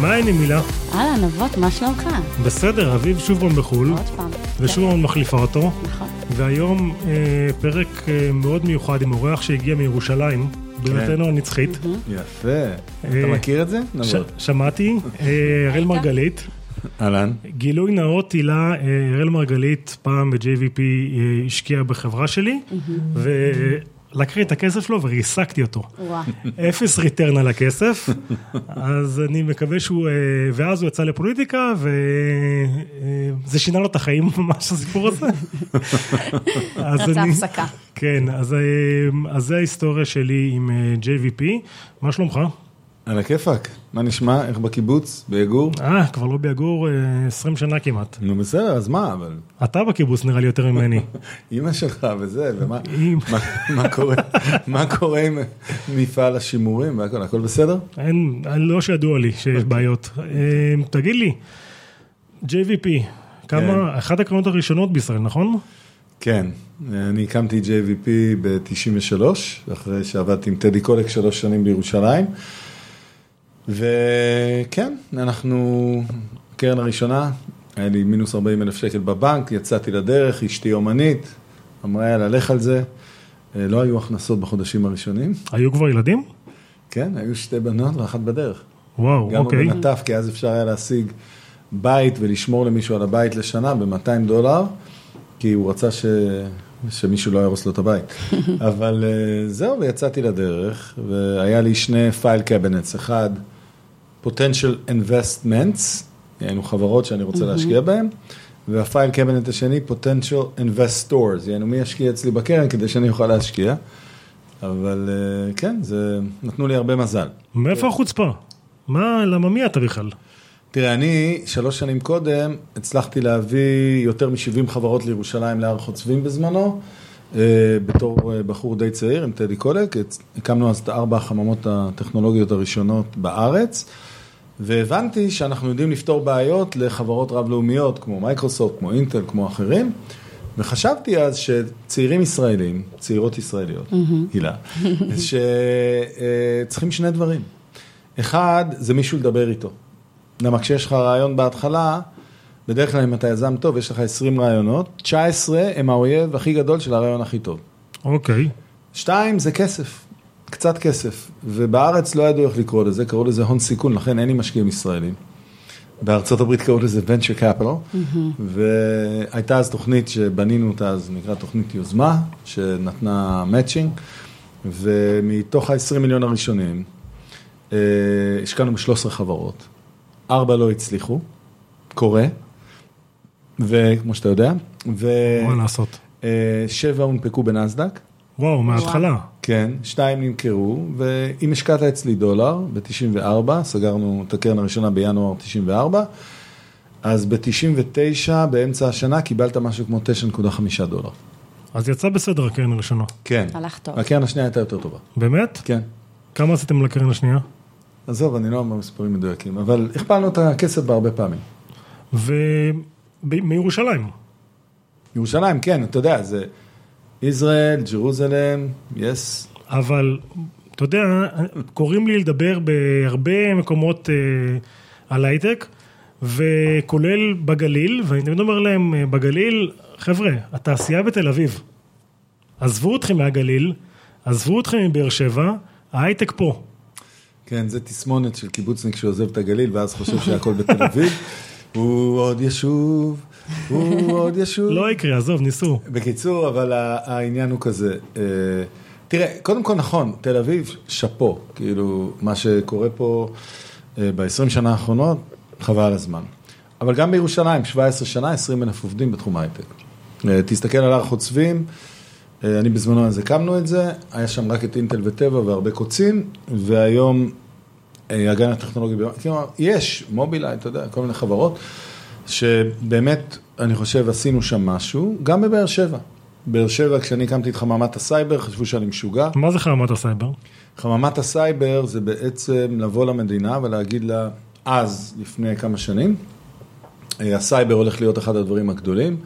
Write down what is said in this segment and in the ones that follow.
מה העניינים מילה? אהלן, אבות, מה שלומך? בסדר, אביב שוב פעם בחו"ל, עוד פעם. ושוב פעם מחליפה אותו, נכון. והיום אה, פרק אה, מאוד מיוחד עם אורח שהגיע מירושלים, בירתנו הנצחית. יפה. אתה אה, מכיר את זה? ש- נבות. שמעתי, אה, אראל מרגלית. אהלן. גילוי נאות, הילה, אה, אראל מרגלית פעם ב-JVP אה, השקיע בחברה שלי, ולקחתי את הכסף שלו וריסקתי אותו. אפס ריטרן על הכסף, אז אני מקווה שהוא, אה, ואז הוא יצא לפוליטיקה, וזה שינה לו את החיים ממש, הסיפור הזה. רצה אני- הפסקה. כן, אז, אה, אז זה ההיסטוריה שלי עם אה, JVP. מה שלומך? על הכיפאק. מה נשמע? איך בקיבוץ? ביגור? אה, כבר לא ביגור אה, 20 שנה כמעט. נו בסדר, אז מה? אבל אתה בקיבוץ נראה לי יותר ממני. אימא שלך וזה, ומה מה- קורה? מה קורה עם מפעל השימורים והכל? הכל בסדר? אין, לא שידוע לי שיש בעיות. אה, תגיד לי, JVP, כמה, אחת הקרנות הראשונות בישראל, נכון? כן. אני הקמתי JVP ב-93, אחרי שעבדתי עם טדי קולק שלוש שנים בירושלים. וכן, אנחנו, קרן הראשונה, היה לי מינוס 40 אלף שקל בבנק, יצאתי לדרך, אשתי אומנית, אמרה יאללה, לך על זה. אה, לא היו הכנסות בחודשים הראשונים, היו כבר ילדים? כן, היו שתי בנות ואחת בדרך. וואו, גם אוקיי. בנטף, כי אז אפשר היה להשיג בית ולשמור למישהו על הבית לשנה ב-200 דולר, כי הוא רצה ש... שמישהו לא יהרוס לו את הבית. אבל אה, זהו, ויצאתי לדרך, והיה לי שני פייל קבינטס, אחד potential investments, היינו חברות שאני רוצה להשקיע בהן, והפייל קבינט השני potential investors, יענו מי ישקיע אצלי בקרן כדי שאני אוכל להשקיע. אבל אה, כן, זה נתנו לי הרבה מזל. מאיפה החוצפה? מה, למה מי אתה בכלל? תראה, אני שלוש שנים קודם הצלחתי להביא יותר מ-70 חברות לירושלים להר חוצבים בזמנו, אה, בתור אה, בחור די צעיר עם טדי קולק, הקמנו אז את ארבע החממות הטכנולוגיות הראשונות בארץ, והבנתי שאנחנו יודעים לפתור בעיות לחברות רב-לאומיות כמו מייקרוסופט, כמו אינטל, כמו אחרים, וחשבתי אז שצעירים ישראלים, צעירות ישראליות, הילה, שצריכים שני דברים. אחד, זה מישהו לדבר איתו. למה כשיש לך רעיון בהתחלה, בדרך כלל אם אתה יזם טוב, יש לך 20 רעיונות, 19 הם האויב הכי גדול של הרעיון הכי טוב. אוקיי. שתיים, זה כסף, קצת כסף, ובארץ לא ידעו איך לקרוא לזה, קראו לזה הון סיכון, לכן אין לי משקיעים ישראלים. בארצות הברית קראו לזה venture capital, והייתה אז תוכנית שבנינו אותה, אז נקרא תוכנית יוזמה, שנתנה מאצ'ינג, ומתוך ה-20 מיליון הראשונים, אה, השקענו ב-13 חברות, ארבע לא הצליחו, קורה, וכמו שאתה יודע, מה לעשות? ושבע הונפקו בנסדק. וואו, מההתחלה. כן, שתיים נמכרו, ואם השקעת אצלי דולר ב-94, סגרנו את הקרן הראשונה בינואר 94, אז ב-99, באמצע השנה, קיבלת משהו כמו 9.5 דולר. אז יצא בסדר הקרן הראשונה. כן. הלך טוב. הקרן השנייה הייתה יותר טובה. באמת? כן. כמה עשיתם לקרן השנייה? עזוב, אני לא אומר מספרים מדויקים, אבל הכפלנו את הכסף בהרבה פעמים. ומירושלים. ירושלים, כן, אתה יודע, זה ישראל, ג'רוזלם, יס. אבל, אתה יודע, קוראים לי לדבר בהרבה מקומות אה, על הייטק, וכולל בגליל, ואני תמיד אומר להם, אה, בגליל, חבר'ה, התעשייה בתל אביב. עזבו אתכם מהגליל, עזבו אתכם מבאר שבע, ההייטק פה. כן, זה תסמונת של קיבוצניק שעוזב את הגליל ואז חושב שהכל בתל אביב. הוא עוד ישוב, הוא עוד ישוב. לא יקרה, עזוב, ניסו. בקיצור, אבל העניין הוא כזה, אה, תראה, קודם כל נכון, תל אביב, שאפו, כאילו, מה שקורה פה ב-20 שנה האחרונות, חבל הזמן. אבל גם בירושלים, 17 שנה, 20 אלף עובדים בתחום ההייטק. אה, תסתכל על הר חוצבים, אה, אני בזמנו אז הקמנו את זה, היה שם רק את אינטל וטבע והרבה קוצים, והיום אה, הגן הטכנולוגי, כלומר, יש, מובילאיי, אתה יודע, כל מיני חברות, שבאמת, אני חושב, עשינו שם משהו, גם בבאר שבע. באר שבע, כשאני הקמתי את חממת הסייבר, חשבו שאני משוגע. מה זה חממת הסייבר? חממת הסייבר זה בעצם לבוא למדינה ולהגיד לה, אז, לפני כמה שנים, אה, הסייבר הולך להיות אחד הדברים הגדולים,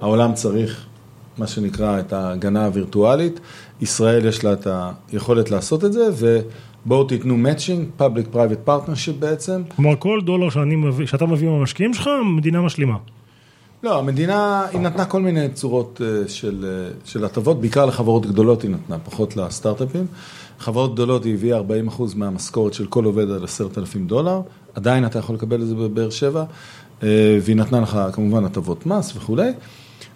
העולם צריך מה שנקרא את ההגנה הווירטואלית, ישראל יש לה את היכולת לעשות את זה, בואו תיתנו matching, public private partnership בעצם. כלומר, כל דולר שאני מביא, שאתה מביא מהמשקיעים שלך, המדינה משלימה. לא, המדינה, היא נתנה כל מיני צורות אה, של, אה, של הטבות, בעיקר לחברות גדולות היא נתנה, פחות לסטארט-אפים. חברות גדולות היא הביאה 40% מהמשכורת של כל עובד על 10,000 דולר, עדיין אתה יכול לקבל את זה בבאר שבע, אה, והיא נתנה לך כמובן הטבות מס וכולי.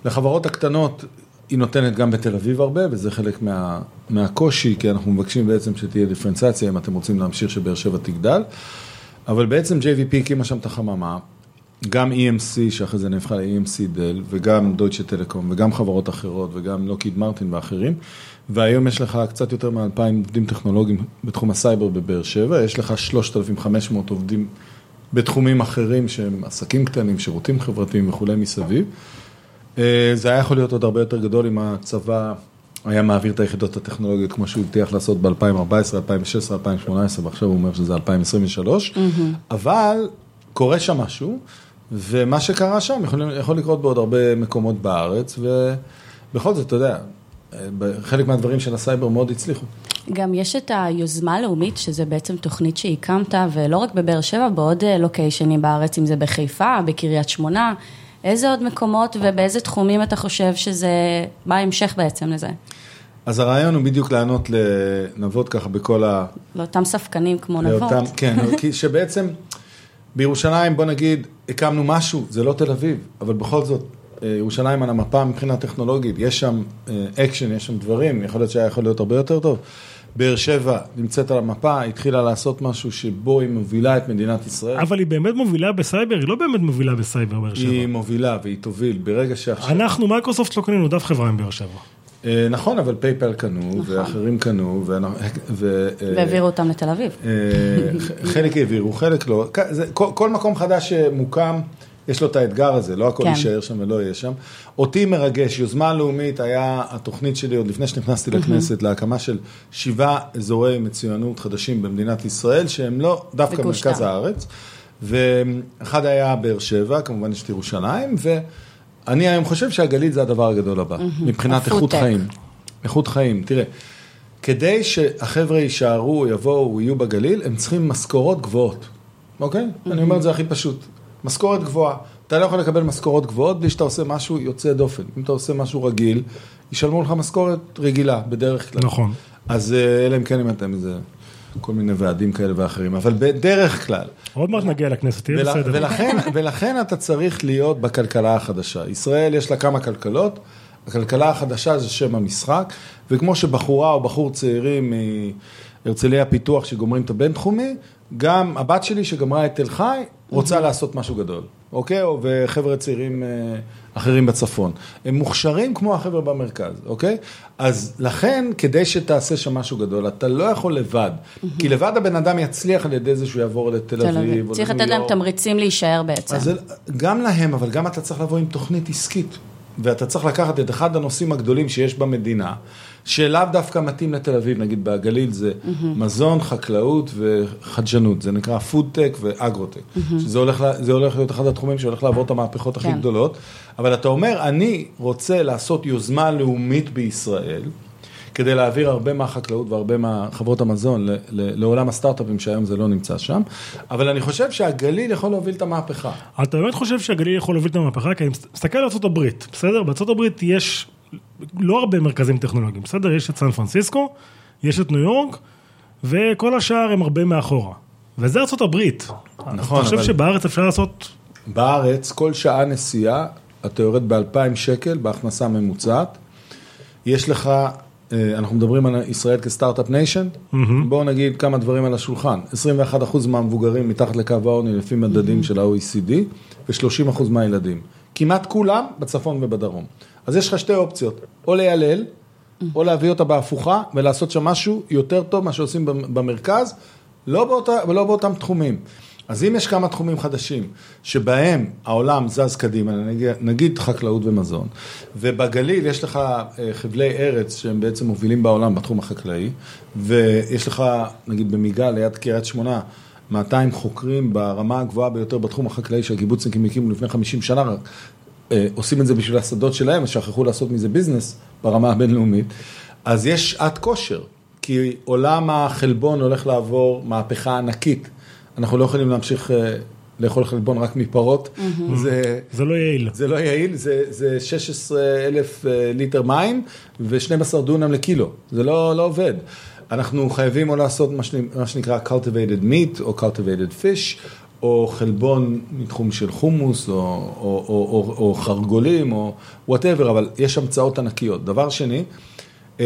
לחברות הקטנות היא נותנת גם בתל אביב הרבה, וזה חלק מה, מהקושי, כי אנחנו מבקשים בעצם שתהיה דיפרנציאציה אם אתם רוצים להמשיך שבאר שבע תגדל. אבל בעצם JVP הקימה שם את החממה, גם EMC, שאחרי זה נהפכה ל- EMC Dell, וגם דויטשה טלקום, וגם חברות אחרות, וגם לוקהיד מרטין ואחרים. והיום יש לך קצת יותר מ-2,000 עובדים טכנולוגיים בתחום הסייבר בבאר שבע, יש לך 3,500 עובדים בתחומים אחרים שהם עסקים קטנים, שירותים חברתיים וכולי מסביב. אה, זה היה יכול להיות עוד הרבה יותר גדול אם הצבא היה מעביר את היחידות הטכנולוגיות כמו שהוא הבטיח לעשות ב-2014, 2016, 2018, ועכשיו הוא אומר שזה 2023, אבל קורה שם משהו, ומה שקרה שם יכול, יכול לקרות בעוד הרבה מקומות בארץ, ובכל זאת, אתה יודע, חלק מהדברים של הסייבר מאוד הצליחו. גם יש את היוזמה הלאומית, שזה בעצם תוכנית שהקמת, ולא רק בבאר שבע, בעוד לוקיישנים בארץ, אם זה בחיפה, בקריית שמונה. איזה עוד מקומות ובאיזה תחומים אתה חושב שזה, מה ההמשך בעצם לזה? אז הרעיון הוא בדיוק לענות לנבות ככה בכל ה... לאותם ספקנים כמו נבות. לאותם, כן, כי שבעצם בירושלים, בוא נגיד, הקמנו משהו, זה לא תל אביב, אבל בכל זאת, אה, ירושלים על המפה מבחינה טכנולוגית, יש שם אקשן, אה, יש שם דברים, יכול להיות שהיה יכול להיות הרבה יותר טוב. באר שבע נמצאת על המפה, התחילה לעשות משהו שבו היא מובילה את מדינת ישראל. אבל היא באמת מובילה בסייבר, היא לא באמת מובילה בסייבר באר שבע. היא מובילה והיא תוביל ברגע שעכשיו... אנחנו, מייקרוסופט לא קנינו אף חברה עם באר שבע. אה, נכון, אבל פייפל קנו, נכון. ואחרים קנו, ו... והעבירו אותם לתל אביב. חלק העבירו, חלק לא. כל מקום חדש שמוקם... יש לו את האתגר הזה, לא הכל כן. יישאר שם ולא יהיה שם. אותי מרגש, יוזמה לאומית היה התוכנית שלי עוד לפני שנכנסתי לכנסת, להקמה של שבעה אזורי מצוינות חדשים במדינת ישראל, שהם לא דווקא מרכז הארץ. ואחד היה באר שבע, כמובן יש את ירושלים, ואני היום חושב שהגליל זה הדבר הגדול הבא, מבחינת איכות חיים. איכות חיים, תראה. כדי שהחבר'ה יישארו, יבואו, יהיו בגליל, הם צריכים משכורות גבוהות, אוקיי? אני אומר את זה הכי פשוט. משכורת גבוהה. אתה לא יכול לקבל משכורות גבוהות בלי שאתה עושה משהו יוצא דופן. אם אתה עושה משהו רגיל, ישלמו לך משכורת רגילה, בדרך כלל. נכון. אז אה, אלא אם כן אם אתם איזה כל מיני ועדים כאלה ואחרים, אבל בדרך כלל. עוד מעט נגיע לכנסת, תהיה בסדר. ולכן, ולכן אתה צריך להיות בכלכלה החדשה. ישראל יש לה כמה כלכלות, הכלכלה החדשה זה שם המשחק, וכמו שבחורה או בחור צעירים מהרצליה פיתוח שגומרים את הבינתחומי, גם הבת שלי שגמרה את תל חי, רוצה לעשות משהו גדול, אוקיי? וחבר'ה צעירים אה, אחרים בצפון. הם מוכשרים כמו החבר'ה במרכז, אוקיי? אז לכן, כדי שתעשה שם משהו גדול, אתה לא יכול לבד. כי לבד הבן אדם יצליח על ידי זה שהוא יעבור לתל אביב. צריך לתת להם תמריצים להישאר בעצם. אז גם להם, אבל גם אתה צריך לבוא עם תוכנית עסקית. ואתה צריך לקחת את אחד הנושאים הגדולים שיש במדינה, שלאו דווקא מתאים לתל אביב, נגיד בגליל זה mm-hmm. מזון, חקלאות וחדשנות, זה נקרא פודטק ואגרוטק, mm-hmm. שזה הולך, הולך להיות אחד התחומים שהולך לעבור את המהפכות הכי כן. גדולות, אבל אתה אומר, אני רוצה לעשות יוזמה לאומית בישראל, כדי להעביר הרבה מהחקלאות והרבה מהחברות המזון לעולם הסטארט-אפים שהיום זה לא נמצא שם, אבל אני חושב שהגליל יכול להוביל את המהפכה. אתה באמת חושב שהגליל יכול להוביל את המהפכה? כי אני מסתכל על ארה"ב, בסדר? בארה"ב יש לא הרבה מרכזים טכנולוגיים, בסדר? יש את סן פרנסיסקו, יש את ניו יורק, וכל השאר הם הרבה מאחורה. וזה ארה"ב. נכון, אבל... אתה חושב שבארץ אפשר לעשות... בארץ, כל שעה נסיעה, אתה יורד ב-2,000 שקל בהכנסה ממוצעת. יש לך אה, אנחנו מדברים על ישראל כ Startup Nation, mm-hmm. בואו נגיד כמה דברים על השולחן, 21% מהמבוגרים מתחת לקו העוני לפי מדדים mm-hmm. של ה-OECD, ו-30% מהילדים. כמעט כולם בצפון ובדרום. אז יש לך שתי אופציות, או ליילל. או להביא אותה בהפוכה ולעשות שם משהו יותר טוב ממה שעושים במרכז, לא, באותה, לא באותם תחומים. אז אם יש כמה תחומים חדשים שבהם העולם זז קדימה, נגיד, נגיד חקלאות ומזון, ובגליל יש לך אה, חבלי ארץ שהם בעצם מובילים בעולם בתחום החקלאי, ויש לך, נגיד במיגל ליד קריית שמונה, 200 חוקרים ברמה הגבוהה ביותר בתחום החקלאי שהקיבוצניקים הקימו לפני 50 שנה, רק עושים את זה בשביל השדות שלהם, אז שכחו לעשות מזה ביזנס ברמה הבינלאומית, אז יש שעת כושר. כי עולם החלבון הולך לעבור מהפכה ענקית. אנחנו לא יכולים להמשיך אה, לאכול חלבון רק מפרות. זה, זה לא יעיל. זה לא יעיל, זה, זה 16 אלף אה, ליטר מים ו-12 דונם לקילו. זה לא, לא עובד. אנחנו חייבים או לעשות מה, שנ, מה שנקרא cultivated meat או cultivated fish, או חלבון מתחום של חומוס, או, או, או, או, או חרגולים, או וואטאבר, אבל יש המצאות ענקיות. דבר שני, 20%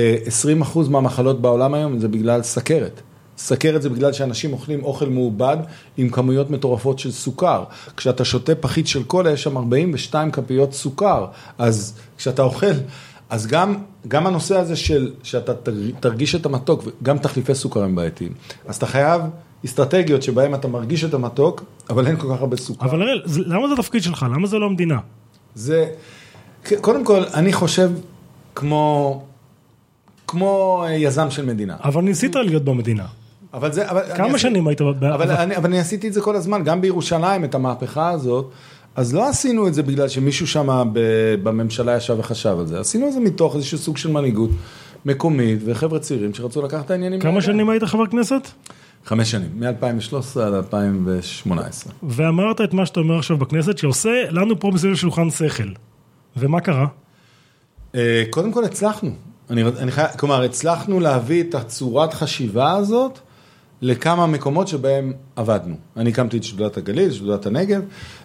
מהמחלות בעולם היום זה בגלל סכרת. סכרת זה בגלל שאנשים אוכלים אוכל מעובד עם כמויות מטורפות של סוכר. כשאתה שותה פחית של קולה, יש שם 42 כפיות סוכר. אז כשאתה אוכל, אז גם, גם הנושא הזה של שאתה תרגיש את המתוק, גם תחליפי סוכר הם בעייתיים. אז אתה חייב אסטרטגיות שבהן אתה מרגיש את המתוק, אבל אין כל כך הרבה סוכר. אבל הראל, למה זה התפקיד שלך? למה זה לא המדינה? זה, קודם כל, אני חושב כמו, כמו יזם של מדינה. אבל ניסית להיות במדינה. אבל זה, אבל כמה אני שנים היית... אבל, אבל, אני, אבל אני עשיתי את זה כל הזמן, גם בירושלים, את המהפכה הזאת. אז לא עשינו את זה בגלל שמישהו שם בממשלה ישב וחשב על זה, עשינו את זה מתוך איזשהו סוג של מנהיגות מקומית וחבר'ה צעירים שרצו לקחת את העניינים. כמה שנים היית חבר כנסת? חמש שנים, מ-2013 עד 2018. ואמרת את מה שאתה אומר עכשיו בכנסת, שעושה לנו פה מסביב לשולחן שכל. ומה קרה? אה, קודם כל הצלחנו. אני, אני חי... כלומר, הצלחנו להביא את הצורת חשיבה הזאת לכמה מקומות שבהם עבדנו. אני הקמתי את שדולת הגליל, שדולת הנגב.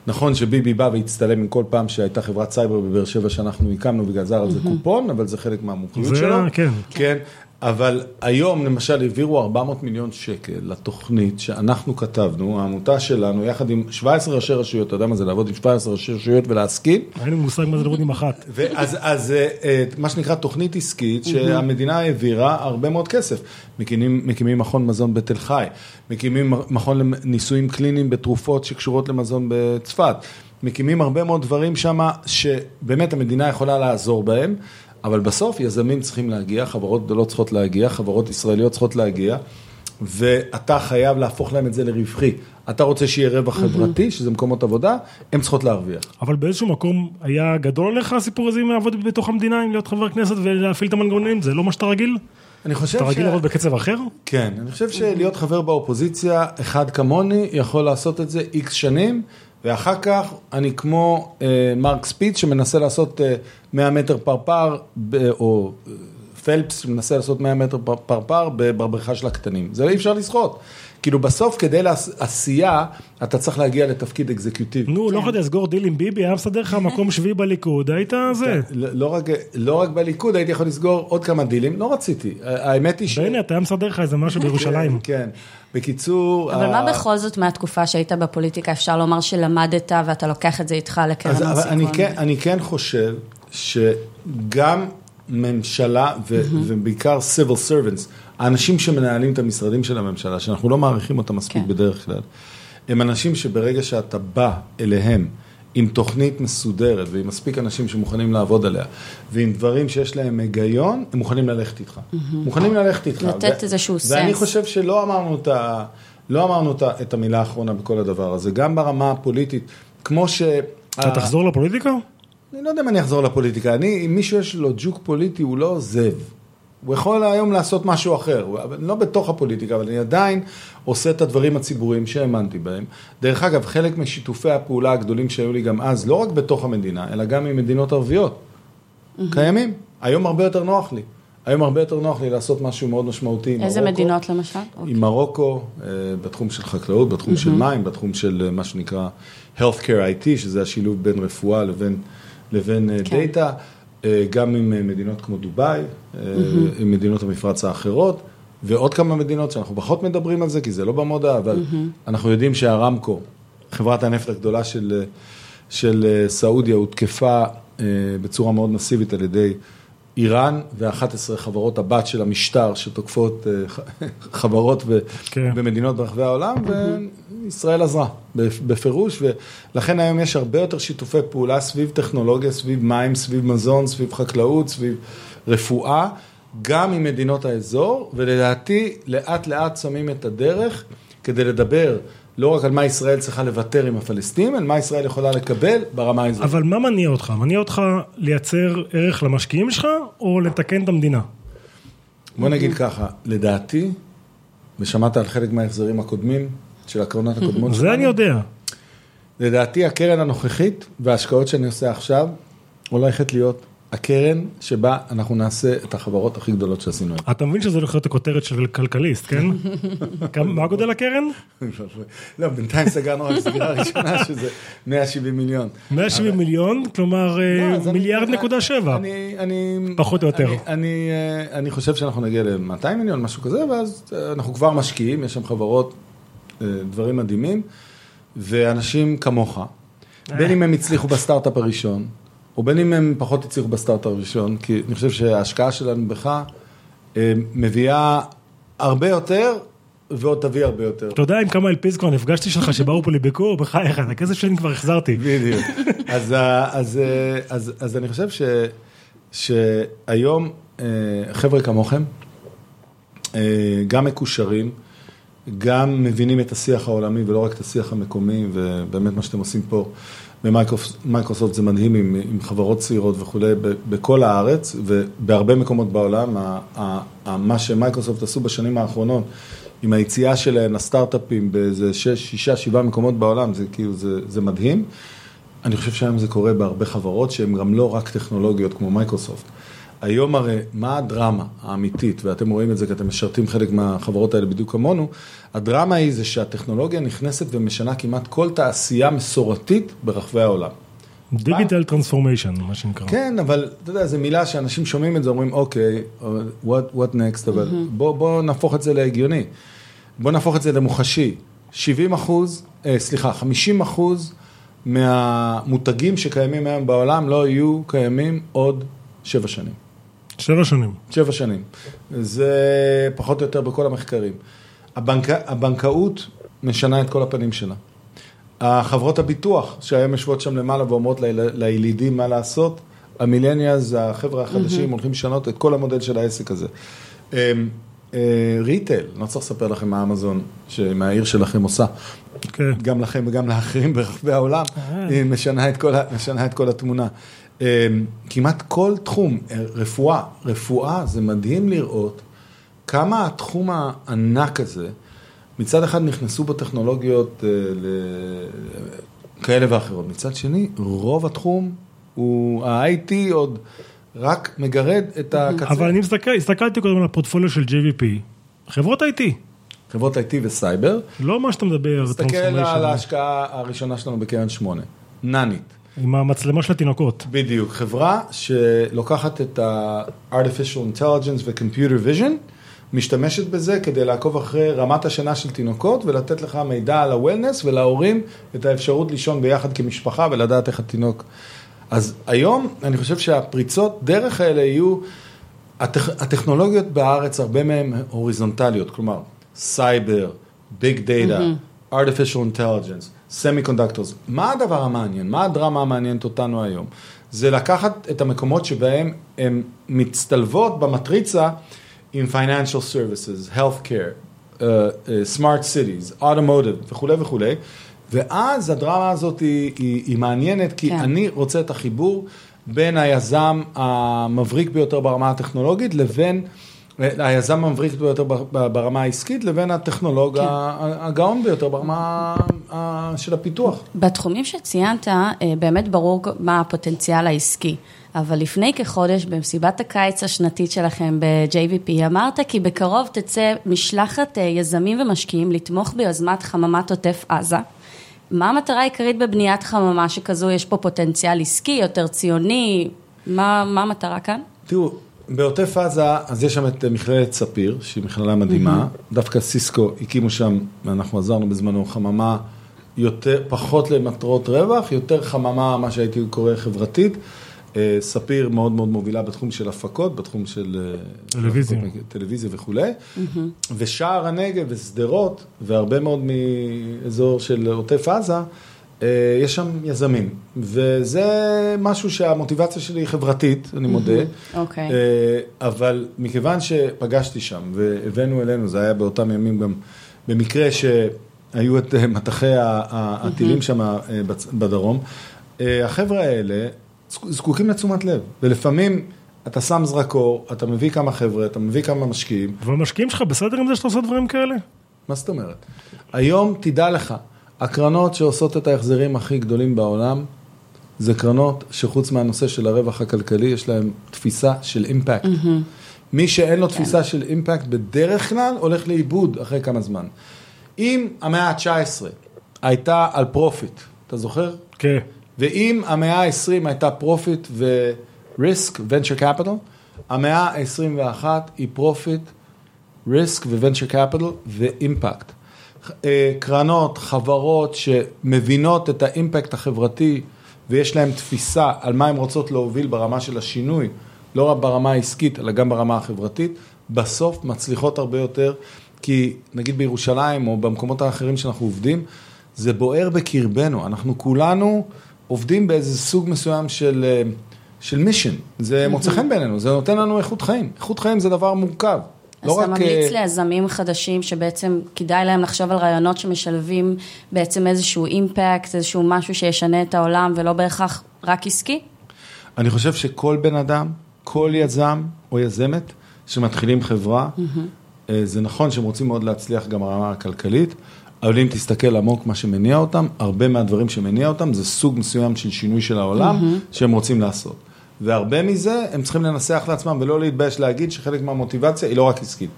נכון שביבי בא והצטלם עם כל פעם שהייתה חברת סייבר בבאר שבע שאנחנו הקמנו וגזר על זה קופון, אבל זה חלק מהמומחיות שלו. כן. כן. אבל היום למשל העבירו 400 מיליון שקל לתוכנית שאנחנו כתבנו, העמותה שלנו, יחד עם 17 ראשי רשויות, אתה יודע מה זה לעבוד עם 17 ראשי רשויות ולהסכים? אין לי מושג מה זה לעבוד עם אחת. אז, אז אה, מה שנקרא תוכנית עסקית, שהמדינה העבירה הרבה מאוד כסף. מקימים, מקימים מכון מזון בתל חי, מקימים מכון לניסויים קליניים בתרופות שקשורות למזון בצפת. מקימים הרבה מאוד דברים שם שבאמת המדינה יכולה לעזור בהם. אבל בסוף יזמים צריכים להגיע, חברות גדולות צריכות להגיע, חברות ישראליות צריכות להגיע, ואתה חייב להפוך להם את זה לרווחי. אתה רוצה שיהיה רווח חברתי, שזה מקומות עבודה, הן צריכות להרוויח. אבל באיזשהו מקום היה גדול עליך הסיפור הזה עם לעבוד בתוך המדינה, עם להיות חבר כנסת ולהפעיל את המנגנונים? זה לא מה שאתה רגיל? אני חושב ש... אתה רגיל לעבוד בקצב אחר? כן, אני חושב שלהיות חבר באופוזיציה, אחד כמוני, יכול לעשות את זה איקס שנים. ואחר כך אני כמו אה, מרק ספיץ שמנסה לעשות אה, 100 מטר פרפר, או אה, פלפס שמנסה לעשות 100 מטר פרפר בבריכה של הקטנים. זה אי אפשר לשחות. כאילו בסוף כדי לעשייה, אתה צריך להגיע לתפקיד אקזקיוטיבי. נו, לא יכולתי לסגור דיל עם ביבי, היה מסדר לך מקום שביעי בליכוד, היית זה. כן, לא, לא רק בליכוד, הייתי יכול לסגור עוד כמה דילים, לא רציתי. האמת היא ש... בנט, היה מסדר לך איזה משהו בירושלים. כן, בקיצור... אבל מה בכל זאת מהתקופה שהיית בפוליטיקה, אפשר לומר שלמדת ואתה לוקח את זה איתך לקרן הון סיכון? כן, אני כן חושב שגם ממשלה ובעיקר civil servants, האנשים שמנהלים את המשרדים של הממשלה, שאנחנו לא מעריכים אותם מספיק כן. בדרך כלל, הם אנשים שברגע שאתה בא אליהם עם תוכנית מסודרת ועם מספיק אנשים שמוכנים לעבוד עליה, ועם דברים שיש להם היגיון, הם מוכנים ללכת איתך. Mm-hmm. מוכנים ללכת איתך. לתת איזשהו סנס. ואני חושב שלא אמרנו את ה... לא אמרנו את המילה האחרונה בכל הדבר הזה, גם ברמה הפוליטית, כמו ש... אתה תחזור לפוליטיקה? אני לא יודע אם אני אחזור לפוליטיקה, אני, אם מישהו יש לו ג'וק פוליטי, הוא לא עוזב. הוא יכול היום לעשות משהו אחר, לא בתוך הפוליטיקה, אבל אני עדיין עושה את הדברים הציבוריים שהאמנתי בהם. דרך אגב, חלק משיתופי הפעולה הגדולים שהיו לי גם אז, לא רק בתוך המדינה, אלא גם עם מדינות ערביות. Mm-hmm. קיימים. היום הרבה יותר נוח לי. היום הרבה יותר נוח לי לעשות משהו מאוד משמעותי עם איזה מרוקו. איזה מדינות למשל? עם אוקיי. מרוקו, אה, בתחום של חקלאות, בתחום mm-hmm. של מים, בתחום של אה, מה שנקרא Healthcare IT, שזה השילוב בין רפואה לבין, לבין כן. דאטה. גם עם מדינות כמו דובאי, mm-hmm. עם מדינות המפרץ האחרות, ועוד כמה מדינות שאנחנו פחות מדברים על זה, כי זה לא במודה, אבל mm-hmm. אנחנו יודעים שהרמקו, חברת הנפט הגדולה של, של סעודיה, הותקפה בצורה מאוד מסיבית על ידי איראן ו-11 חברות הבת של המשטר שתוקפות חברות כן. במדינות ברחבי העולם, וישראל עזרה בפירוש, ולכן היום יש הרבה יותר שיתופי פעולה סביב טכנולוגיה, סביב מים, סביב מזון, סביב חקלאות, סביב רפואה, גם עם מדינות האזור, ולדעתי לאט לאט שמים את הדרך כדי לדבר לא רק על מה ישראל צריכה לוותר עם הפלסטינים, על מה ישראל יכולה לקבל ברמה הזאת. אבל מה מניע אותך? מניע אותך לייצר ערך למשקיעים שלך, או לתקן את המדינה? בוא נגיד ככה, לדעתי, ושמעת על חלק מההחזרים הקודמים, של הקרנות הקודמות זה אני יודע. לדעתי הקרן הנוכחית וההשקעות שאני עושה עכשיו, הולכת להיות הקרן שבה אנחנו נעשה את החברות הכי גדולות שעשינו. אתה מבין שזה הולך להיות הכותרת של כלכליסט, כן? מה גודל הקרן? לא, בינתיים סגרנו רק סגירה ראשונה, שזה 170 מיליון. 170 מיליון, כלומר אה, לא, אני- מיליארד נקודה שבע. פחות או יותר. אני, אה, חושב שאנחנו נגיע ל-200 מיליון, משהו כזה, ואז אה, אנחנו כבר משקיעים, יש שם חברות, אה, דברים מדהימים, ואנשים כמוך, בין אם הם הצליחו בסטארט-אפ הראשון, או בין אם הם פחות הצליחו בסטארט-אפ הראשון, כי אני חושב שההשקעה שלנו בך אה, מביאה הרבה יותר, ועוד תביא הרבה יותר. אתה יודע עם כמה אלפיז כבר נפגשתי שלך שבאו פה לביקור? בחייך, את הכסף שלי כבר החזרתי. בדיוק. אז, ה- אז, אה, אז, אז אני חושב ש, שהיום אה, חבר'ה כמוכם, אה, גם מקושרים, גם מבינים את השיח העולמי ולא רק את השיח המקומי, ובאמת מה שאתם עושים פה במייקרוסופט זה מדהים עם, עם חברות צעירות וכולי, בכל הארץ ובהרבה מקומות בעולם, ה- ה- ה- מה שמייקרוסופט עשו בשנים האחרונות, עם היציאה שלהם לסטארט-אפים באיזה שש, שישה, שבעה מקומות בעולם, זה כאילו, זה, זה מדהים. אני חושב שהיום זה קורה בהרבה חברות שהן גם לא רק טכנולוגיות כמו מייקרוסופט. היום הרי, מה הדרמה האמיתית, ואתם רואים את זה כי אתם משרתים חלק מהחברות האלה בדיוק כמונו, הדרמה היא זה שהטכנולוגיה נכנסת ומשנה כמעט כל תעשייה מסורתית ברחבי העולם. digital transformation, מה שנקרא. כן, אבל אתה יודע, זו מילה שאנשים שומעים את זה, אומרים, אוקיי, what, what next, אבל בוא, בוא נהפוך את זה להגיוני. בוא נהפוך את זה למוחשי. 70 אחוז, אה, סליחה, 50 אחוז מהמותגים שקיימים היום בעולם לא יהיו קיימים עוד שבע שנים. שבע שנים. שבע שנים. זה פחות או יותר בכל המחקרים. הבנק, הבנקאות משנה את כל הפנים שלה. החברות הביטוח שהיום יושבות שם למעלה ואומרות ליל- לילידים מה לעשות, המילניאלס, החבר'ה החדשים הולכים לשנות את כל המודל של העסק הזה. אמ, אה, ריטייל, לא צריך לספר לכם מה אמזון, שמהעיר שלכם עושה, כן. גם לכם וגם לאחרים ברחבי העולם, היא משנה את כל, ה- משנה את כל התמונה. אמ, כמעט כל תחום, אה, רפואה, רפואה זה מדהים לראות כמה התחום הענק הזה, מצד אחד נכנסו בו טכנולוגיות אה, כאלה ואחרות, מצד שני רוב התחום הוא, ה-IT עוד רק מגרד את הקצה. אבל אני מסתכל, הסתכלתי קודם על הפורטפוליו של JVP, חברות IT, חברות IT וסייבר, לא מה שאתה מדבר, תסתכל על ההשקעה הראשונה שלנו בקרן שמונה, נאנית. עם המצלמה של התינוקות. בדיוק, חברה שלוקחת את ה-artificial intelligence ו-computer vision, משתמשת בזה כדי לעקוב אחרי רמת השינה של תינוקות ולתת לך מידע על ה-wellness ולהורים את האפשרות לישון ביחד כמשפחה ולדעת איך התינוק. אז היום אני חושב שהפריצות דרך האלה יהיו, הטכ... הטכנולוגיות בארץ הרבה מהן הוריזונטליות, כלומר סייבר, big data, artificial intelligence, semiconductors. מה הדבר המעניין? מה הדרמה המעניינת אותנו היום? זה לקחת את המקומות שבהם הן מצטלבות במטריצה עם financial services, healthcare, uh, uh, smart cities, automotive וכולי וכולי, ואז הדרמה הזאת היא, היא, היא מעניינת, כי כן. אני רוצה את החיבור בין היזם המבריק ביותר ברמה הטכנולוגית לבין... היזם המבריק ביותר ברמה העסקית לבין הטכנולוג כן. הגאון ביותר ברמה של הפיתוח. בתחומים שציינת, אה, באמת ברור מה הפוטנציאל העסקי. אבל לפני כחודש, במסיבת הקיץ השנתית שלכם ב-JVP, אמרת כי בקרוב תצא משלחת אה, יזמים ומשקיעים לתמוך ביוזמת חממת עוטף עזה. מה המטרה העיקרית בבניית חממה שכזו? יש פה פוטנציאל עסקי, יותר ציוני? מה, מה המטרה כאן? תראו, בעוטף עזה, אז יש שם את מכללת ספיר, שהיא מכללה מדהימה. דווקא סיסקו הקימו שם, ואנחנו עזרנו בזמנו, חממה יותר, פחות למטרות רווח, יותר חממה, מה שהייתי קורא חברתית. אה, ספיר מאוד מאוד מובילה בתחום של הפקות, בתחום של... אה, טלוויזיה. טלוויזיה וכולי. ושער הנגב ושדרות, והרבה מאוד מאזור של עוטף עזה, אה, יש שם יזמים. וזה משהו שהמוטיבציה שלי היא חברתית, אני מודה. אוקיי. אה, אבל מכיוון שפגשתי שם והבאנו אלינו, זה היה באותם ימים גם במקרה שהיו את אה, מטחי הטילים שם אה, בדרום, אה, החבר'ה האלה זקוקים לתשומת לב, ולפעמים אתה שם זרקור, אתה מביא כמה חבר'ה, אתה מביא כמה משקיעים. והמשקיעים שלך בסדר עם זה שאתה עושה דברים כאלה? מה זאת אומרת? היום, תדע לך, הקרנות שעושות את ההחזרים הכי גדולים בעולם, זה קרנות שחוץ מהנושא של הרווח הכלכלי, יש להם תפיסה של אימפקט. Mm-hmm. מי שאין לו תפיסה כן. של אימפקט, בדרך כלל הולך לאיבוד אחרי כמה זמן. אם המאה ה-19 הייתה על profit, אתה זוכר? כן. ואם המאה ה-20 הייתה profit ו-risk, venture capital, המאה ה-21 היא profit, risk ו-venture capital ואימפקט. אה, קרנות, חברות שמבינות את האימפקט החברתי ויש להן תפיסה על מה הן רוצות להוביל ברמה של השינוי, לא רק ברמה העסקית, אלא גם ברמה החברתית, בסוף מצליחות הרבה יותר, כי נגיד בירושלים או במקומות האחרים שאנחנו עובדים, זה בוער בקרבנו, אנחנו כולנו עובדים באיזה סוג מסוים של, אה, של מישן, זה מוצא חן בעינינו, זה נותן לנו איכות חיים, איכות חיים זה דבר מורכב. אז לא אתה ממליץ אה, ליזמים חדשים שבעצם כדאי להם לחשוב על רעיונות שמשלבים בעצם איזשהו אימפקט, איזשהו משהו שישנה את העולם ולא בהכרח רק עסקי? אני חושב שכל בן אדם, כל יזם או יזמת שמתחילים חברה, mm-hmm. זה נכון שהם רוצים מאוד להצליח גם ברמה הכלכלית, אבל אם תסתכל עמוק מה שמניע אותם, הרבה מהדברים שמניע אותם זה סוג מסוים של שינוי של העולם mm-hmm. שהם רוצים לעשות. והרבה מזה הם צריכים לנסח לעצמם ולא להתבייש להגיד שחלק מהמוטיבציה היא לא רק עסקית.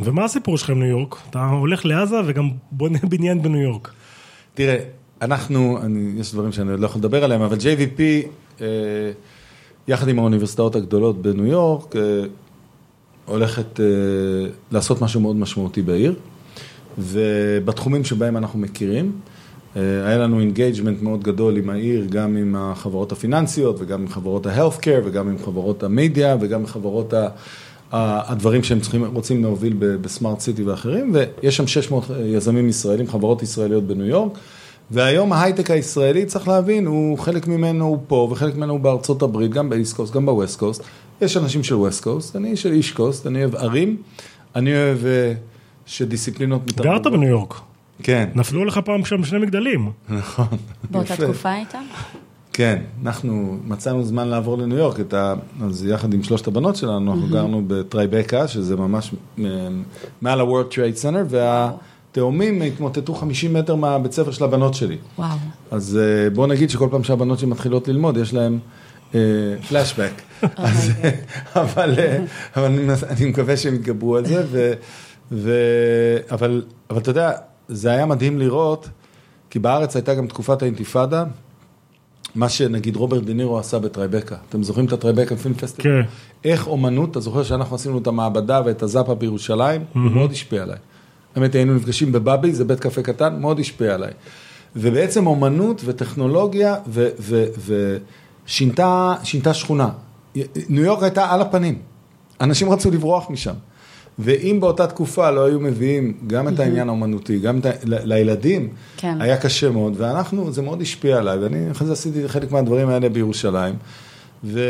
ומה הסיפור שלכם ניו יורק? אתה הולך לעזה וגם בונה בניין בניו יורק. תראה, אנחנו, אני, יש דברים שאני עוד לא יכול לדבר עליהם, אבל JVP, אה, יחד עם האוניברסיטאות הגדולות בניו יורק, אה, הולכת אה, לעשות משהו מאוד משמעותי בעיר, ובתחומים שבהם אנחנו מכירים. אה, היה לנו engagement מאוד גדול עם העיר, גם עם החברות הפיננסיות וגם עם חברות ה-health care וגם עם חברות המדיה וגם עם חברות ה... הדברים שהם צריכים, רוצים להוביל ב-smart city ואחרים, ויש שם 600 יזמים ישראלים, חברות ישראליות בניו יורק, והיום ההייטק הישראלי, צריך להבין, הוא חלק ממנו הוא פה, וחלק ממנו הוא בארצות הברית, גם ב-East Coast, גם ב-West Coast. יש אנשים של ווסט קוסט, אני של איש קוסט, אני אוהב ערים, אני אוהב אה, שדיסציפלינות. גרת בניו יורק. כן. נפלו לך פעם שם שני מגדלים. נכון. באותה תקופה הייתה? כן, אנחנו מצאנו זמן לעבור לניו יורק, ה... אז יחד עם שלושת הבנות שלנו, אנחנו גרנו בטרייבקה, שזה ממש מעל ה-World Trade Center, והתאומים התמוטטו 50 מטר מהבית ספר של הבנות שלי. וואו. אז אה, בוא נגיד שכל פעם שהבנות שלי מתחילות ללמוד, יש להן פלאשבק. אה, אבל אני מקווה שהם יתגברו על זה, אבל אתה יודע, זה היה מדהים לראות, כי בארץ הייתה גם תקופת האינתיפאדה, מה שנגיד רוברט דה נירו עשה בטרייבקה. אתם זוכרים את הטרייבקה פילם פסטיבל? כן. איך אומנות, אתה זוכר שאנחנו עשינו את המעבדה ואת הזאפה בירושלים? Mm-hmm. הוא מאוד השפיע עליי. האמת, היינו נפגשים בבאבי, זה בית קפה קטן, מאוד השפיע עליי. ובעצם אומנות וטכנולוגיה ושינתה שכונה. ניו יורק הייתה על הפנים. אנשים רצו לברוח משם. ואם באותה תקופה לא היו מביאים גם את העניין האומנותי, גם את ה... לילדים, כן. היה קשה מאוד, ואנחנו, זה מאוד השפיע עליי, ואני אחרי זה עשיתי חלק מהדברים האלה בירושלים, ו...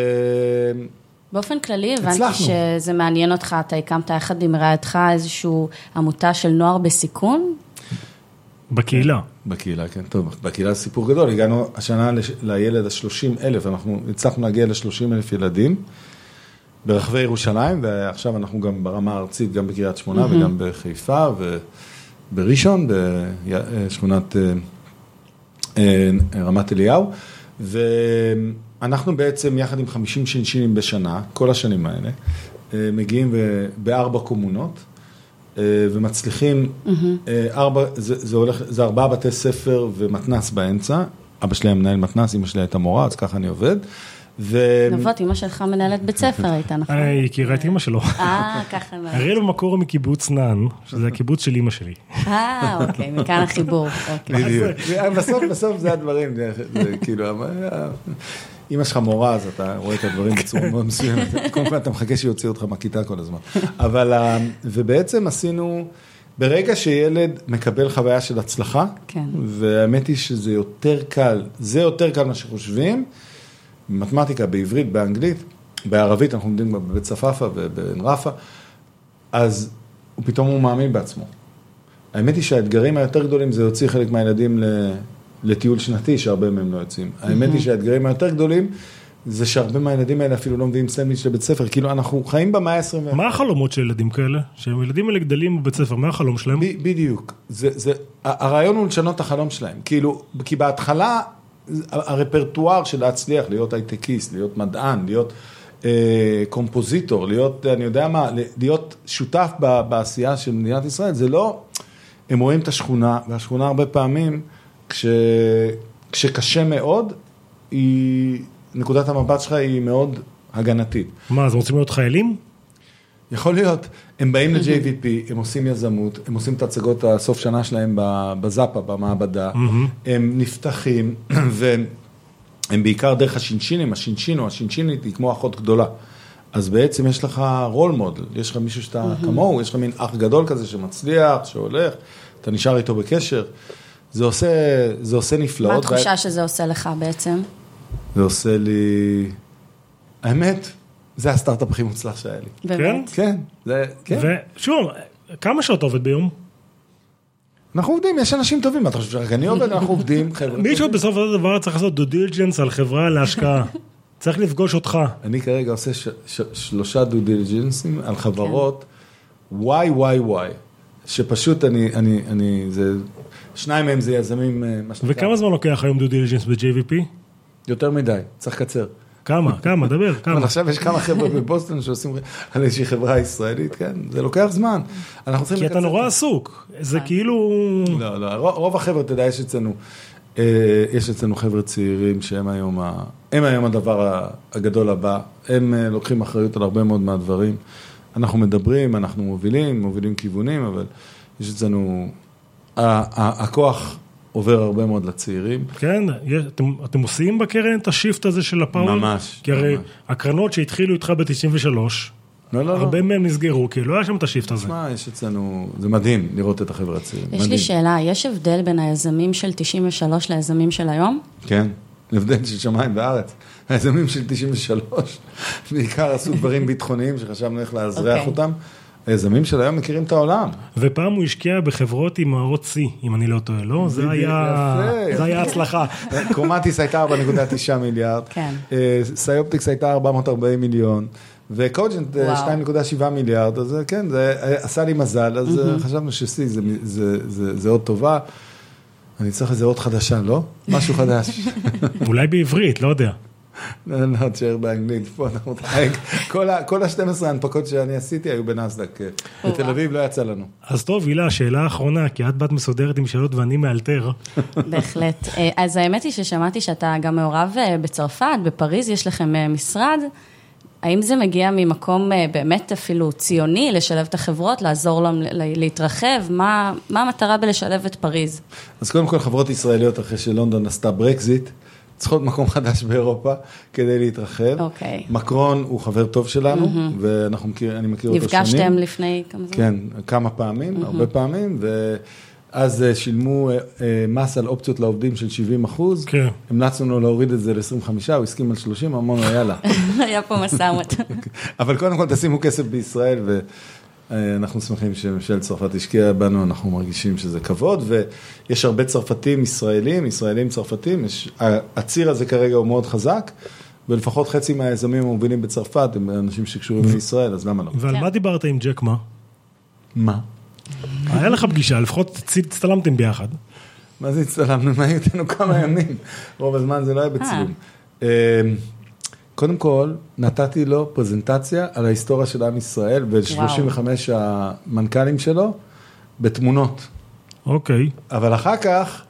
באופן כללי הבנתי שזה מעניין אותך, אתה הקמת יחד עם רעייתך איזושהי עמותה של נוער בסיכון? בקהילה. בקהילה, כן, טוב, בקהילה זה סיפור גדול, הגענו השנה לילד ה-30 אלף, אנחנו הצלחנו להגיע ל-30 אלף ילדים. ברחבי ירושלים, ועכשיו אנחנו גם ברמה הארצית, גם בקריית שמונה mm-hmm. וגם בחיפה ובראשון, בשכונת אה, אה, רמת אליהו. ואנחנו בעצם, יחד עם 50 שינשינים בשנה, כל השנים האלה, אה, מגיעים בארבע קומונות. ומצליחים, mm-hmm. ארבע, זה, זה הולך, זה ארבעה בתי ספר ומתנ"ס באמצע, אבא שלי היה מנהל מתנ"ס, אמא שלי הייתה מורה, אז ככה אני עובד. ו... נבות, אמא שלך מנהלת בית ספר הייתה, נכון? אה, היא הכירה את אמא שלו. אה, ככה. הראל במקור מקיבוץ נען, שזה הקיבוץ של אמא שלי. אה, אוקיי, מכאן החיבור. אוקיי. בדיוק. בסוף, בסוף זה הדברים, זה כאילו, אמא שלך מורה, אז אתה רואה את הדברים בצורה מאוד מסוימת. קודם כל אתה מחכה שיוציאו אותך מהכיתה כל הזמן. אבל, ובעצם עשינו... ברגע שילד מקבל חוויה של הצלחה, כן. והאמת היא שזה יותר קל, זה יותר קל ממה שחושבים, במתמטיקה, בעברית, באנגלית, בערבית, אנחנו לומדים בבית צפאפא ובעין רפא, אז הוא פתאום הוא מאמין בעצמו. האמת היא שהאתגרים היותר גדולים זה להוציא חלק מהילדים לטיול שנתי, שהרבה מהם לא יוצאים. האמת היא שהאתגרים היותר גדולים זה שהרבה מהילדים האלה אפילו לא מביאים סנדוויץ' לבית ספר, כאילו אנחנו חיים במאה ה-21. מה החלומות של ילדים כאלה? שהילדים האלה גדלים בבית ספר, מה החלום שלהם? ב- בדיוק, זה, זה, הרעיון הוא לשנות את החלום שלהם, כאילו, כי בהתחלה הרפרטואר של להצליח, להיות הייטקיסט, להיות מדען, להיות אה, קומפוזיטור, להיות, אני יודע מה, להיות שותף ב- בעשייה של מדינת ישראל, זה לא, הם רואים את השכונה, והשכונה הרבה פעמים, כש, כשקשה מאוד, היא, נקודת המבט שלך היא מאוד הגנתית. מה, אז רוצים להיות חיילים? יכול להיות, הם באים ל-JVP, הם עושים יזמות, הם עושים את הצגות הסוף שנה שלהם בזאפה, במעבדה, הם נפתחים, והם הם בעיקר דרך השינשינים, השינשין או השינשינית היא כמו אחות גדולה. אז בעצם יש לך רול מודל, יש לך מישהו שאתה כמוהו, יש לך מין אח גדול כזה שמצליח, שהולך, אתה נשאר איתו בקשר. זה עושה, זה עושה נפלאות. מה התחושה שזה עושה לך בעצם? זה עושה לי... האמת, זה הסטארט-אפ הכי מוצלח שהיה לי. באמת? כן, זה, כן. ושוב, כמה שעות עובד ביום? אנחנו עובדים, יש אנשים טובים, מה אתה חושב שרק אני עובד? אנחנו עובדים, חבר'ה. מישהו בסוף הדבר צריך לעשות דו דיligence על חברה להשקעה. צריך לפגוש אותך. אני כרגע עושה ש- ש- שלושה דו דיליג'נסים על חברות וואי וואי וואי, שפשוט אני, אני, אני, זה, שניים מהם זה יזמים, אה, מה שנקרא. וכמה זמן לוקח היום דו דיligence ב-JVP? יותר מדי, צריך לקצר. כמה? כמה? דבר, אבל כמה? עכשיו יש כמה חבר'ה בבוסטון שעושים על איזושהי חברה ישראלית, כן, זה לוקח זמן. אנחנו צריכים כי אתה. נורא עסוק. זה כאילו... לא, לא, רוב- החבר'ה, אתה יודע, יש אצלנו, אה, יש אצלנו חבר'ה צעירים שהם היום, ה, הם היום הדבר הגדול הבא, הם אה, לוקחים אחריות על הרבה מאוד מהדברים. אנחנו מדברים, אנחנו מובילים, מובילים כיוונים, אבל יש אצלנו, ה- ה- הכוח עובר הרבה מאוד לצעירים. כן, אתם, אתם עושים בקרן את השיפט הזה של הפאוור? ממש, כי הרי ממש. הקרנות שהתחילו איתך ב-93, לא, לא, לא. הרבה מהם נסגרו, כי לא היה שם את השיפט הזה. תשמע, יש אצלנו, זה מדהים לראות את החבר'ה הצעירים. יש מדהים. לי שאלה, יש הבדל בין היזמים של 93 ליזמים של היום? כן, הבדל של שמיים וארץ. היזמים של 93, בעיקר עשו דברים ביטחוניים שחשבנו איך לאזרח אוקיי. אותם. היזמים של היום מכירים את העולם. ופעם הוא השקיע בחברות עם האות C, אם אני לא טועה, לא? זה היה, יפה, זה היה הצלחה. Chromatis הייתה 4.9 מיליארד, כן. אה, CyOptics הייתה 440 מיליון, ו-Cogent אה, וואו. 2.7 מיליארד, אז אה, כן, זה אה, עשה לי מזל, אז אה, חשבנו ש-C זה, זה, זה, זה אות טובה. אני צריך איזה אות חדשה, לא? משהו חדש. אולי בעברית, לא יודע. לא, לא, תשאר באנגלית, פה אנחנו נתחייג. כל ה- כל ה-12 ההנפקות שאני עשיתי היו בנסדק. בתל אביב לא יצא לנו. אז טוב, הילה, שאלה האחרונה, כי את בת מסודרת עם שאלות ואני מאלתר. בהחלט. אה, אז האמת היא ששמעתי שאתה גם מעורב אה, בצרפת, בפריז יש לכם אה, משרד. האם זה מגיע ממקום באמת אפילו ציוני, לשלב את החברות, לעזור להם להתרחב? מה מה המטרה בלשלב את פריז? אז קודם כל חברות ישראליות אחרי שלונדון עשתה ברקזיט, צריכות מקום חדש באירופה כדי להתרחב. אוקיי. מקרון הוא חבר טוב שלנו, ואנחנו מכיר, אני מכיר אותו שנים. נפגשתם לפני כמה זמן? כן, כמה פעמים, הרבה פעמים, ואז אה, שילמו אה, אה, מס על אופציות לעובדים של 70 אחוז. כן. המלצנו לו להוריד את זה ל-25, הוא הסכים על 30, אמרנו יאללה. היה פה משא ומתן. אבל קודם כל תשימו כסף בישראל, ואנחנו שמחים שממשלת צרפת השקיעה בנו, אנחנו מרגישים שזה כבוד, ויש הרבה צרפתים ישראלים, ישראלים צרפתים, יש, הציר הזה כרגע הוא מאוד חזק, ולפחות חצי מהיזמים המובילים בצרפת הם אנשים שקשורים לישראל, אז למה לא? ועל כן. מה דיברת עם ג'ק מה? מה? היה לך פגישה, לפחות הצטלמתם ביחד. מה זה הצטלמנו? מה היו איתנו כמה ימים? רוב הזמן זה לא היה בצילום. קודם כל, נתתי לו פרזנטציה על ההיסטוריה של עם ישראל ו-35 המנכ"לים שלו בתמונות. אוקיי. אבל אחר כך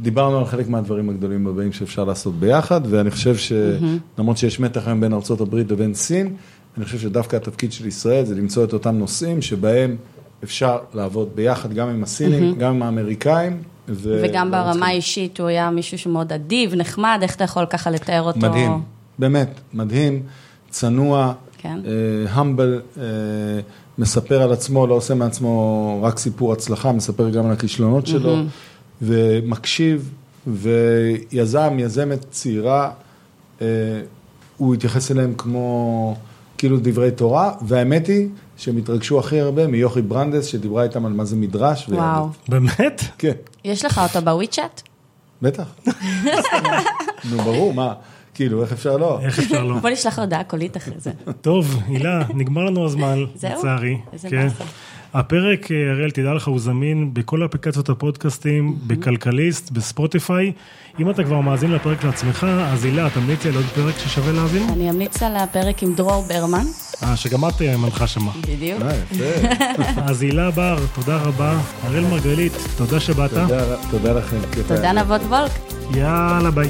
דיברנו על חלק מהדברים הגדולים הבאים שאפשר לעשות ביחד, ואני חושב שלמרות שיש מתח היום בין ארה"ב לבין סין, אני חושב שדווקא התפקיד של ישראל זה למצוא את אותם נושאים שבהם אפשר לעבוד ביחד, גם עם הסינים, גם עם האמריקאים. ו- וגם ברמה האישית הוא היה מישהו שמאוד אדיב, נחמד, איך אתה יכול ככה לתאר אותו? מדהים, באמת, מדהים, צנוע, כן. המבל, מספר על עצמו, לא עושה מעצמו רק סיפור הצלחה, מספר גם על הכישלונות שלו, ומקשיב, ויזם, יזמת צעירה, אה, הוא התייחס אליהם כמו כאילו דברי תורה, והאמת היא שהם התרגשו הכי הרבה מיוכי ברנדס, שדיברה איתם על מה זה מדרש. וואו. באמת? כן. יש לך אותו בוויצ'אט? בטח. נו, ברור, מה? כאילו, איך אפשר לא? איך אפשר לא? בוא נשלח הודעה קולית אחרי זה. טוב, הילה, נגמר לנו הזמן, זהו? לצערי. איזה כן. באסה. הפרק, אה, אריאל, תדע לך, הוא זמין בכל אפליקציות הפודקאסטים, בכלכליסט, בספוטיפיי. אם אתה כבר מאזין לפרק לעצמך, אז הילה, תמליצי על עוד פרק ששווה להאזין? אני אמליץ על הפרק עם דרור ברמן, אה, שגם את אה, מנחה שמה. בדיוק. אה. אז הילה בר, תודה רבה. אראל מרגלית, תודה שבאת. תודה- תודה לכם. תודה נבות וולק. יאללה, ביי.